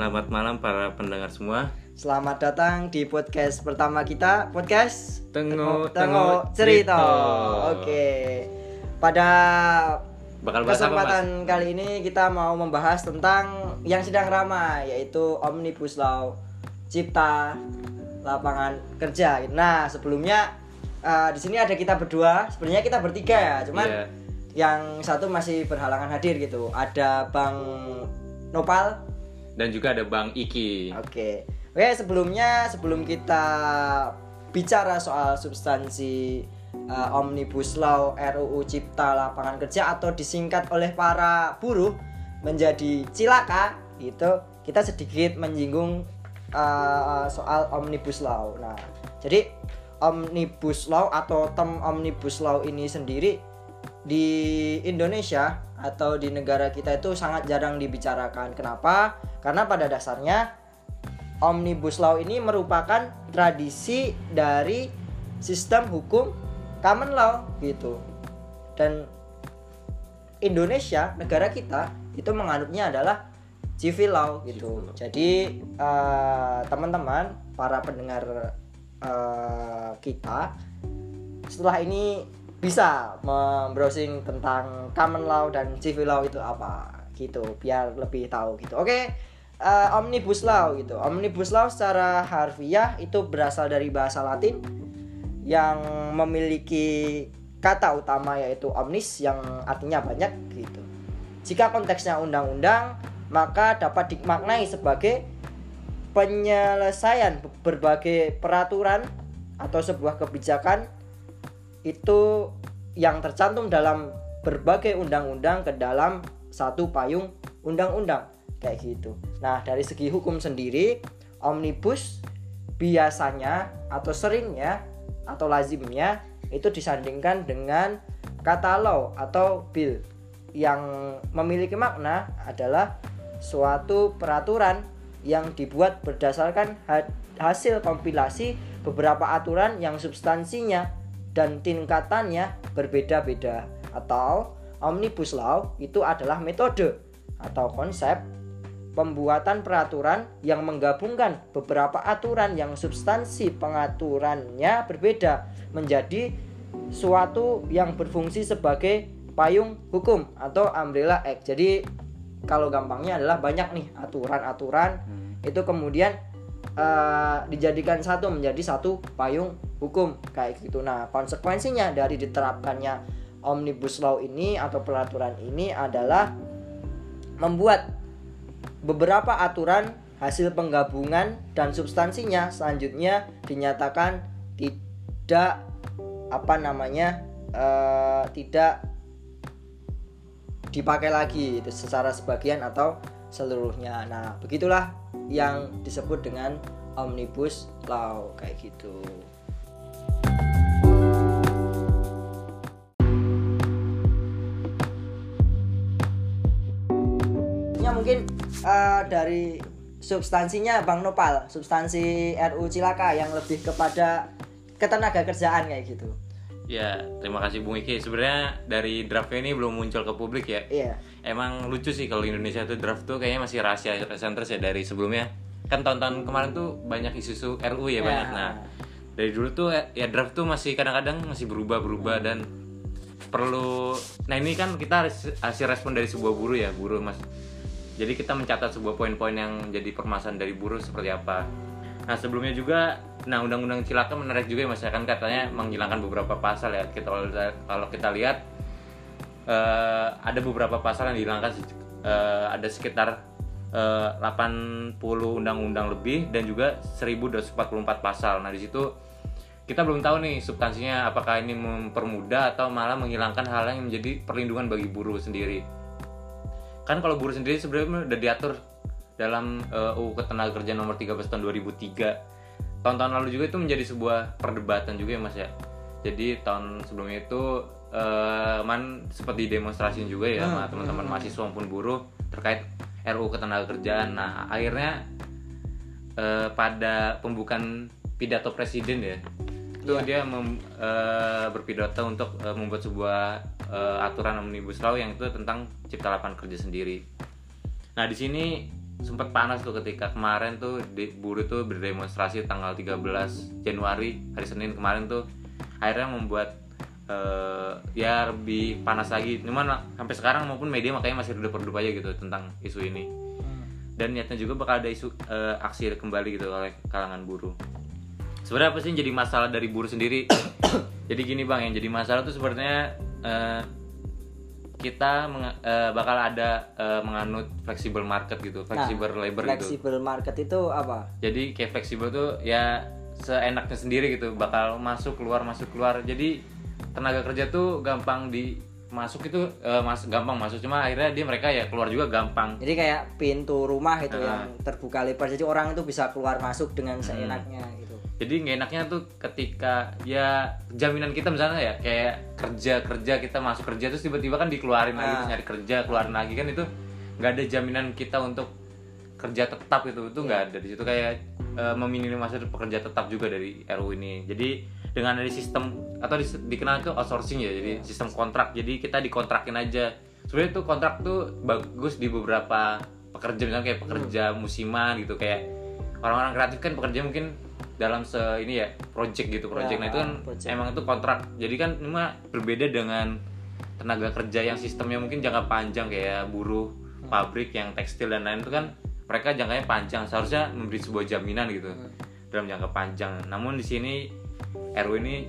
Selamat malam para pendengar semua. Selamat datang di podcast pertama kita, podcast Tengok- Tengok Tengok Cerita. Oke. Pada Bakal bahas apa, kesempatan kali ini kita mau membahas tentang yang sedang ramai yaitu Omnibus Law Cipta Lapangan Kerja. Nah, sebelumnya eh, di sini ada kita berdua, sebenarnya kita bertiga ya, cuman Iya. yang satu masih berhalangan hadir gitu. Ada Bang Nopal, Dan juga ada Bang Iki. Oke, oke sebelumnya sebelum kita bicara soal substansi uh, omnibus law RUU Cipta Lapangan Kerja atau disingkat oleh para buruh menjadi cilaka, itu kita sedikit menyinggung uh, soal omnibus law. Nah, jadi omnibus law atau term omnibus law ini sendiri di Indonesia atau di negara kita itu sangat jarang dibicarakan. Kenapa? Karena pada dasarnya Omnibus Law ini merupakan tradisi dari sistem hukum common law gitu. Dan Indonesia, negara kita itu menganutnya adalah civil law gitu. Jadi eh, teman-teman, para pendengar eh, kita setelah ini bisa membrowsing tentang common law dan civil law itu apa gitu biar lebih tahu gitu. Oke eh, omnibus law gitu. Omnibus law secara harfiah itu berasal dari bahasa latin yang memiliki kata utama yaitu omnis yang artinya banyak gitu. Jika konteksnya undang-undang maka dapat dimaknai sebagai penyelesaian berbagai peraturan atau sebuah kebijakan itu yang tercantum dalam berbagai undang-undang ke dalam satu payung undang-undang. Kayak gitu. Nah, dari segi hukum sendiri, omnibus biasanya atau seringnya atau lazimnya itu disandingkan dengan kata law atau bill. Yang memiliki makna adalah suatu peraturan yang dibuat berdasarkan ha- hasil kompilasi beberapa aturan yang substansinya dan tingkatannya berbeda-beda. Atau omnibus law itu adalah metode atau konsep pembuatan peraturan yang menggabungkan beberapa aturan yang substansi pengaturannya berbeda menjadi suatu yang berfungsi sebagai payung hukum atau umbrella act. Jadi kalau gampangnya adalah banyak nih aturan-aturan. Itu kemudian eh, dijadikan satu menjadi satu payung hukum kayak gitu. Nah, konsekuensinya dari diterapkannya omnibus law ini atau peraturan ini adalah membuat beberapa aturan hasil penggabungan dan substansinya selanjutnya dinyatakan tidak apa namanya eh, tidak dipakai lagi itu secara sebagian atau seluruhnya. Nah, begitulah yang disebut dengan omnibus law kayak gitu. Ya mungkin eh, dari substansinya Bang Nopal, substansi RU Cilaka yang lebih kepada ketenaga kerjaan kayak gitu. Ya, terima kasih Bung Iki. Sebenarnya dari draftnya ini belum muncul ke publik ya. Iya. Emang lucu sih kalau Indonesia tuh draft tuh kayaknya masih rahasia sentris ya dari sebelumnya. Kan tahun-tahun kemarin tuh banyak isu-isu RU ya, Ya. banyak. Nah, dari dulu tuh ya, draft tuh masih kadang-kadang masih berubah-berubah dan perlu nah ini kan kita harus hasil respon dari sebuah buruh ya buruh mas jadi kita mencatat sebuah poin-poin yang jadi permasalahan dari buruh seperti apa nah sebelumnya juga nah undang-undang cilaka menarik juga ya ya kan katanya menghilangkan beberapa pasal ya kita kalau kita lihat eh, ada beberapa pasal yang dihilangkan eh, ada sekitar eh, 80 undang-undang lebih dan juga 1244 pasal. Nah, di situ kita belum tahu nih substansinya apakah ini mempermudah atau malah menghilangkan hal yang menjadi perlindungan bagi buruh sendiri. Kan kalau buruh sendiri sebenarnya udah diatur dalam eh, UU Ketenagakerjaan nomor 13 tahun 2003. Tahun-tahun lalu juga itu menjadi sebuah perdebatan juga ya Mas ya. Jadi tahun sebelumnya itu eh, man seperti demonstrasi juga ya sama teman-teman mahasiswa maupun buruh terkait RUU Ketenagakerjaan. Nah, akhirnya eh, pada pembukaan pidato presiden ya itu dia mem- eh, berpidato untuk eh, membuat sebuah eh, aturan omnibus law yang itu tentang cipta lapangan kerja sendiri. Nah di sini sempat panas tuh ketika kemarin tuh di, buruh tuh berdemonstrasi tanggal 13 Januari hari Senin kemarin tuh akhirnya membuat eh, ya lebih panas lagi. Cuman sampai sekarang maupun media makanya masih redup-redup aja gitu tentang isu ini. Dan niatnya juga bakal ada isu eh, aksi kembali gitu oleh kalangan buruh. Sebenarnya apa sih yang jadi masalah dari buruh sendiri? Jadi gini bang yang jadi masalah tuh sebenarnya eh, kita menga- eh, bakal ada eh, menganut flexible market gitu flexible labor gitu. flexible market itu apa? Jadi kayak fleksibel tuh ya seenaknya sendiri gitu bakal masuk keluar masuk keluar. Jadi tenaga kerja tuh gampang di masuk itu eh, mas gampang masuk cuma akhirnya dia mereka ya keluar juga gampang. Jadi kayak pintu rumah itu Ah. yang terbuka lebar jadi orang itu bisa keluar masuk dengan Hmm. seenaknya gitu jadi nggak enaknya tuh ketika ya jaminan kita misalnya ya kayak kerja kerja kita masuk kerja terus tiba-tiba kan dikeluarin lagi Ah. terus nyari kerja keluarin lagi kan itu nggak ada jaminan kita untuk kerja tetap itu itu nggak ada di situ. Kayak eh, meminimalisir pekerja tetap juga dari RU ini. Jadi dengan dari sistem atau di- dikenal itu outsourcing ya jadi sistem kontrak. Jadi kita dikontrakin aja. Sebenarnya tuh kontrak tuh bagus di beberapa pekerja misalnya kayak pekerja musiman gitu. Kayak orang-orang kreatif kan pekerja mungkin dalam se ini ya project gitu project. Ya, nah itu kan project. emang itu kontrak. Jadi kan mah berbeda dengan tenaga kerja yang sistemnya mungkin jangka panjang kayak buruh pabrik yang tekstil dan lain itu kan mereka jangkanya panjang. Seharusnya memberi sebuah jaminan gitu dalam jangka panjang. Namun di sini RU ini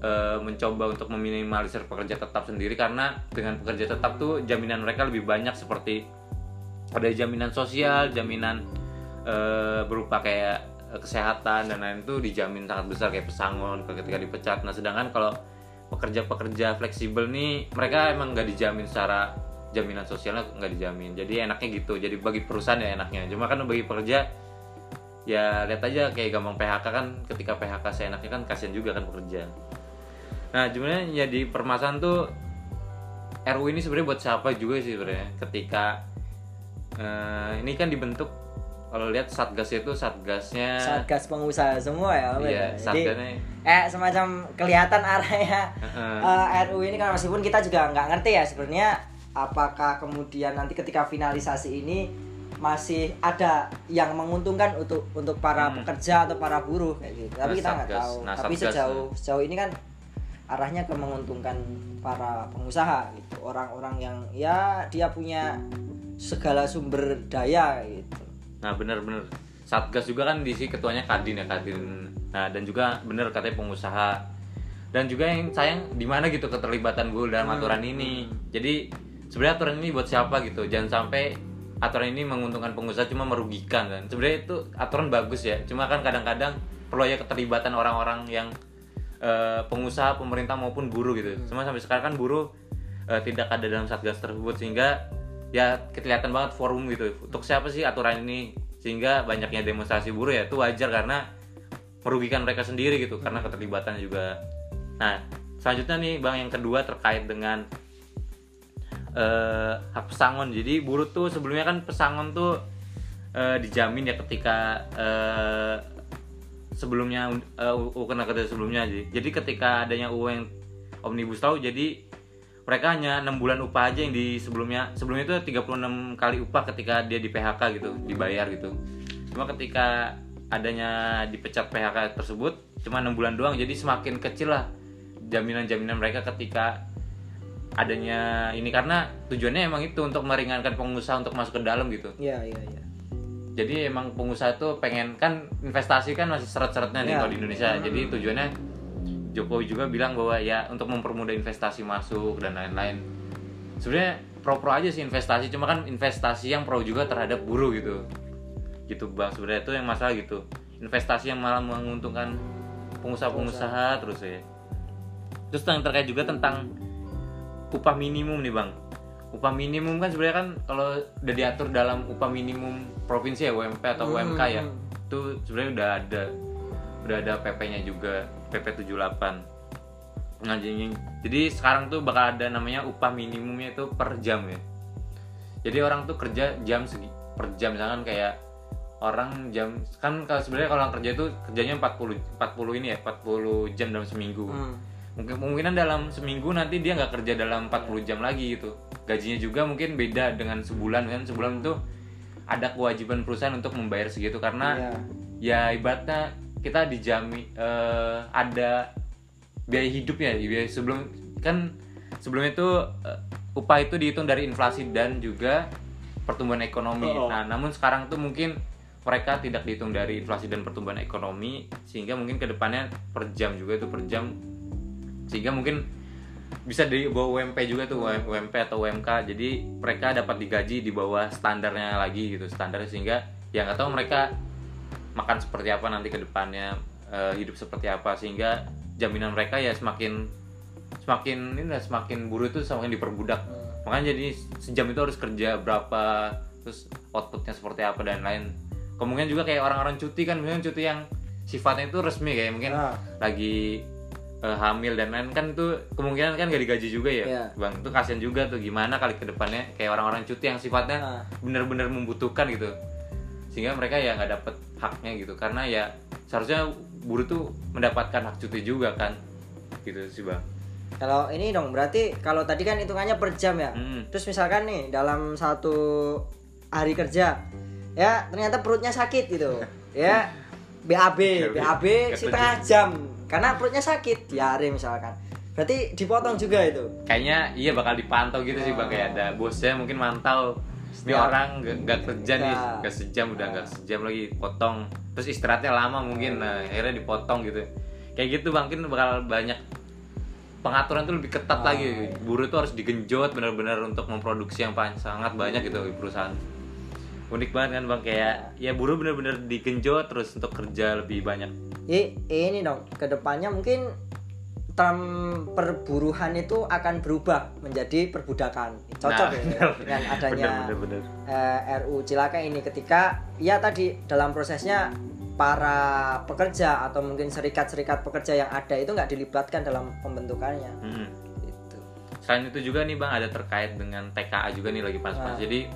eh, mencoba untuk meminimalisir pekerja tetap sendiri karena dengan pekerja tetap tuh jaminan mereka lebih banyak seperti ada jaminan sosial, jaminan eh, berupa kayak kesehatan dan lain itu dijamin sangat besar kayak pesangon ketika dipecat. Nah sedangkan kalau pekerja-pekerja fleksibel nih mereka emang nggak dijamin secara jaminan sosialnya nggak dijamin. Jadi enaknya gitu. Jadi bagi perusahaan ya enaknya. Cuma kan bagi pekerja ya lihat aja kayak gampang PHK kan ketika PHK seenaknya kan kasihan juga kan pekerja. Nah sebenarnya jadi permasalahan tuh RU ini sebenarnya buat siapa juga sih sebenarnya ketika eh, ini kan dibentuk kalau lihat satgas itu satgasnya satgas pengusaha semua ya Om, iya ya. jadi satgasnya. eh semacam kelihatan arahnya. Heeh. eh, RU ini kan meskipun kita juga nggak ngerti ya sebenarnya apakah kemudian nanti ketika finalisasi ini masih ada yang menguntungkan untuk untuk para pekerja atau para buruh kayak gitu. Tapi Hmm. Nah, kita nggak tahu. Nah, tapi sejauh sejauh ini kan arahnya ke menguntungkan para pengusaha gitu. Orang-orang yang ya dia punya segala sumber daya gitu Nah bener-bener Satgas juga kan diisi ketuanya Kadin ya Kadin. Nah dan juga bener katanya pengusaha dan juga yang sayang di mana gitu keterlibatan gue dalam aturan ini. Jadi sebenarnya aturan ini buat siapa gitu. Jangan sampai aturan ini menguntungkan pengusaha cuma merugikan kan. Sebenarnya itu aturan bagus ya. Cuma kan kadang-kadang perlu ya keterlibatan orang-orang yang eh, pengusaha, pemerintah maupun buruh gitu. Cuma sampai sekarang kan buruh eh, tidak ada dalam satgas tersebut sehingga ya kelihatan banget forum gitu. Untuk siapa sih aturan ini? Sehingga banyaknya demonstrasi buruh ya itu wajar karena merugikan mereka sendiri gitu karena keterlibatan juga. Nah selanjutnya nih bang yang kedua terkait dengan eh, hak pesangon. Jadi buruh tuh sebelumnya kan pesangon tuh eh, dijamin ya ketika eh, sebelumnya uh, UU Kerja sebelumnya jadi jadi ketika adanya UU yang omnibus law jadi mereka hanya enam bulan upah aja yang di sebelumnya. Sebelumnya itu 36 kali upah ketika dia di PHK gitu dibayar gitu. Cuma ketika adanya dipecat PHK tersebut cuma enam bulan doang. Jadi semakin kecil lah jaminan-jaminan mereka ketika adanya ini. Karena tujuannya emang itu untuk meringankan pengusaha untuk masuk ke dalam gitu. Iya iya iya. Jadi emang pengusaha tuh pengen kan investasi kan masih seret-seretnya nih Ya. kalau di Indonesia. jadi tujuannya Jokowi juga bilang bahwa ya untuk mempermudah investasi masuk dan lain-lain. Sebenarnya pro-pro aja sih investasi cuma kan investasi yang pro juga terhadap buruh gitu. Gitu bang. Sebenarnya itu yang masalah gitu. Investasi yang malah menguntungkan pengusaha-pengusaha terus ya. Terus yang terkait juga tentang upah minimum nih bang. Upah minimum kan sebenarnya kan kalau udah diatur dalam upah minimum provinsi ya UMP atau. UMK ya itu sebenarnya udah ada udah ada PP-nya juga PP 78 nah jadi, jadi sekarang tuh bakal ada namanya upah minimumnya itu per jam ya. Jadi orang tuh kerja jam segi per jam. Misalkan kayak orang jam kan kalau sebenarnya kalau orang kerja itu kerjanya 40 40 ini ya 40 jam dalam seminggu. Hmm. mungkin kemungkinan dalam seminggu nanti dia nggak kerja dalam 40 jam lagi gitu. Gajinya juga mungkin beda dengan sebulan. Kan sebulan itu ada kewajiban perusahaan untuk membayar segitu karena Iya. ya ibaratnya kita dijamin eh, ada biaya hidup ya biaya sebelum kan sebelum itu eh, upah itu dihitung dari inflasi dan juga pertumbuhan ekonomi. Oh. Nah, namun sekarang tuh mungkin mereka tidak dihitung dari inflasi dan pertumbuhan ekonomi sehingga mungkin ke depannya per jam juga itu per jam sehingga mungkin bisa di bawah UMP juga tuh UMP atau UMK jadi mereka dapat digaji di bawah standarnya lagi gitu standar sehingga ya nggak tahu mereka makan seperti apa nanti ke depannya eh, hidup seperti apa sehingga jaminan mereka ya semakin semakin ini lah, semakin buruh itu semakin diperbudak makanya jadi sejam itu harus kerja berapa terus outputnya seperti apa dan lain kemungkinan juga kayak orang-orang cuti kan mungkin cuti yang sifatnya itu resmi kayak mungkin Ah. lagi eh, hamil dan lain kan itu kemungkinan kan gak digaji juga ya Iya. bang itu kasihan juga tuh gimana kali ke depannya kayak orang-orang cuti yang sifatnya Ah. benar-benar membutuhkan gitu sehingga mereka ya nggak dapet haknya gitu karena ya seharusnya buruh tuh mendapatkan hak cuti juga kan gitu sih bang Kalau ini dong berarti kalau tadi kan hitungannya per jam ya. Hmm. Terus misalkan nih dalam satu hari kerja ya ternyata perutnya sakit gitu. ya BAB, BAB setengah jam karena perutnya sakit diare misalkan. Berarti dipotong juga itu. kayaknya iya bakal dipantau gitu sih bang kayak ada bosnya mungkin mantau ini orang nggak kerja nih nggak sejam udah nggak sejam lagi potong terus istirahatnya lama mungkin nah akhirnya dipotong gitu. Kayak gitu bang mungkin bakal banyak pengaturan tuh lebih ketat Ah. lagi. Buruh tuh harus digenjot benar-benar untuk memproduksi yang sangat banyak gitu di perusahaan. Unik banget kan bang? Kayak ya buruh benar-benar digenjot terus untuk kerja lebih banyak. I, ini dong ke depannya mungkin term perburuhan itu akan berubah menjadi perbudakan cocok Nah, ya bener. dengan adanya bener, bener, bener. eh, RU Cilaka ini ketika ya tadi dalam prosesnya para pekerja atau mungkin serikat-serikat pekerja yang ada itu nggak dilibatkan dalam pembentukannya Mm-mm. gitu. Selain itu juga nih bang ada terkait dengan TKA juga nih lagi pas-pas. Jadi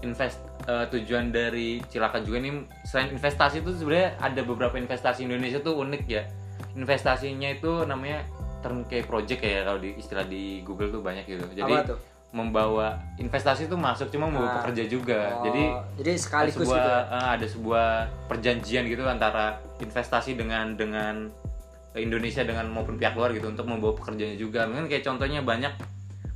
invest eh, tujuan dari Cilaka juga nih selain investasi itu sebenarnya ada beberapa investasi Indonesia tuh unik ya. Investasinya itu namanya turnkey project ya kalau di istilah di Google tuh banyak gitu. Jadi Apa tuh? membawa investasi itu masuk cuma membawa Ah. pekerja juga. Oh, Jadi jadi sekaligus sebuah, gitu ya? eh, ada sebuah perjanjian gitu antara investasi dengan dengan Indonesia dengan maupun pihak luar gitu untuk membawa pekerjanya juga. Mungkin kayak contohnya banyak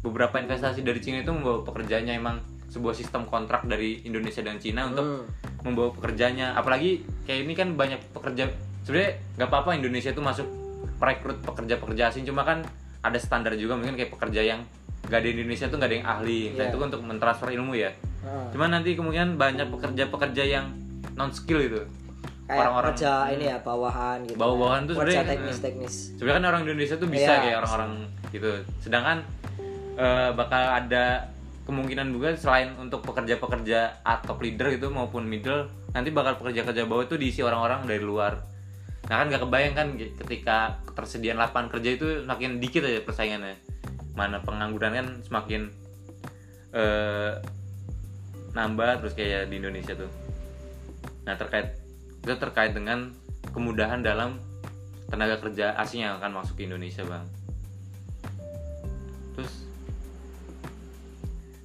beberapa investasi dari Cina itu membawa pekerjanya emang sebuah sistem kontrak dari Indonesia dan Cina untuk Hmm. membawa pekerjanya. Apalagi kayak ini kan banyak pekerja sebenarnya nggak apa-apa Indonesia itu masuk merekrut pekerja-pekerja asing cuma kan ada standar juga mungkin kayak pekerja yang nggak ada di Indonesia tuh nggak ada yang ahli. Nah Iya. itu kan untuk mentransfer ilmu ya. Ah. Cuman nanti kemungkinan banyak pekerja-pekerja yang non skill itu. orang-orang- kerja ini ya bawahan gitu Bawa-bawahan tuh kerja sebenarnya- teknis-teknis Sebenarnya kan orang Indonesia tuh bisa Iya. kayak orang-orang gitu. Sedangkan eh, bakal ada kemungkinan juga selain untuk pekerja-pekerja atau leader gitu maupun middle nanti bakal pekerja-pekerja bawah itu diisi orang-orang dari luar. Nah kan gak kebayang kan ketika ketersediaan lapangan kerja itu semakin dikit aja persaingannya. Mana pengangguran kan semakin eh, nambah terus kayak di Indonesia tuh. Nah terkait itu terkait dengan kemudahan dalam tenaga kerja asing yang akan masuk ke Indonesia bang. Terus,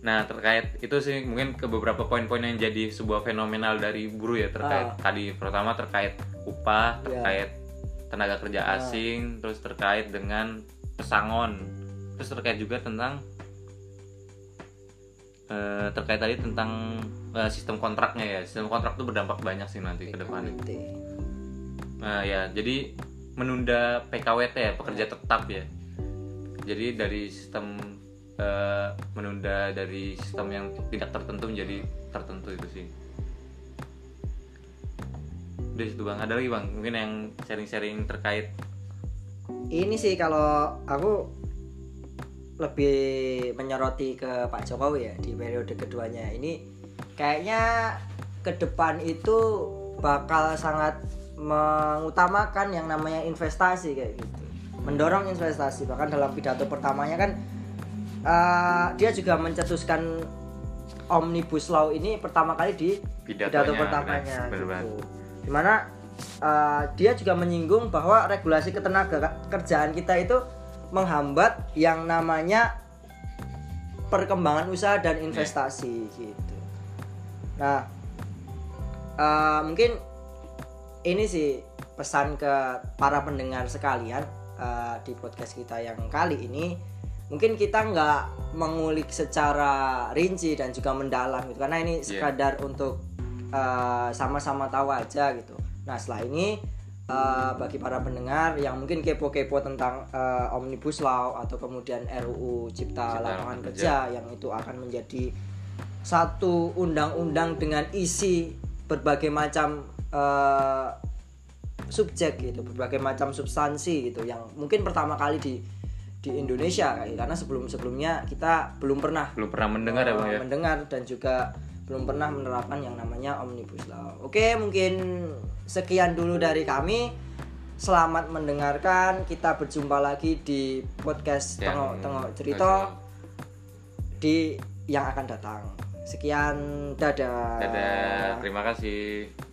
nah terkait itu sih mungkin ke beberapa poin-poin yang jadi sebuah fenomenal dari buruh ya terkait Ah. tadi pertama terkait upah, Iya. terkait tenaga kerja Ah. asing, terus terkait dengan pesangon, terus terkait juga tentang eh, terkait tadi tentang eh, sistem kontraknya ya sistem kontrak itu berdampak banyak sih nanti ke Equality. Nah ya, jadi menunda PKWT ya, pekerja tetap ya. Jadi dari sistem eh, menunda dari sistem yang tidak tertentu menjadi tertentu itu sih. Udah situ bang, ada lagi bang, mungkin yang sharing-sharing terkait. ini sih kalau aku lebih menyoroti ke Pak Jokowi ya di periode keduanya. Ini kayaknya ke depan itu bakal sangat mengutamakan yang namanya investasi kayak gitu. Mendorong investasi. Bahkan dalam pidato pertamanya kan eh, dia juga mencetuskan omnibus law ini pertama kali di Pidatonya, pidato pertamanya banget. Di mana eh, dia juga menyinggung bahwa regulasi ketenaga kerjaan kita itu menghambat yang namanya perkembangan usaha dan investasi gitu. Nah, eh, mungkin ini sih pesan ke para pendengar sekalian eh, di podcast kita yang kali ini mungkin kita nggak mengulik secara rinci dan juga mendalam gitu karena ini Iya. sekadar untuk eh, sama-sama tahu aja gitu. Nah setelah ini eh, bagi para pendengar yang mungkin kepo-kepo tentang eh, omnibus law atau kemudian RUU Cipta Cipta Lapangan Lapangan Kerja. Yang itu akan menjadi satu undang-undang dengan isi berbagai macam eh, subjek gitu, berbagai macam substansi gitu yang mungkin pertama kali di di Indonesia kayak karena sebelum-sebelumnya kita belum pernah belum pernah mendengar ya bang ya? mendengar dan juga belum pernah menerapkan yang namanya omnibus law. Oke, mungkin sekian dulu dari kami. Selamat mendengarkan. Kita berjumpa lagi di podcast Tengok-tengok cerita di yang akan datang. Sekian, dadah. dadah terima kasih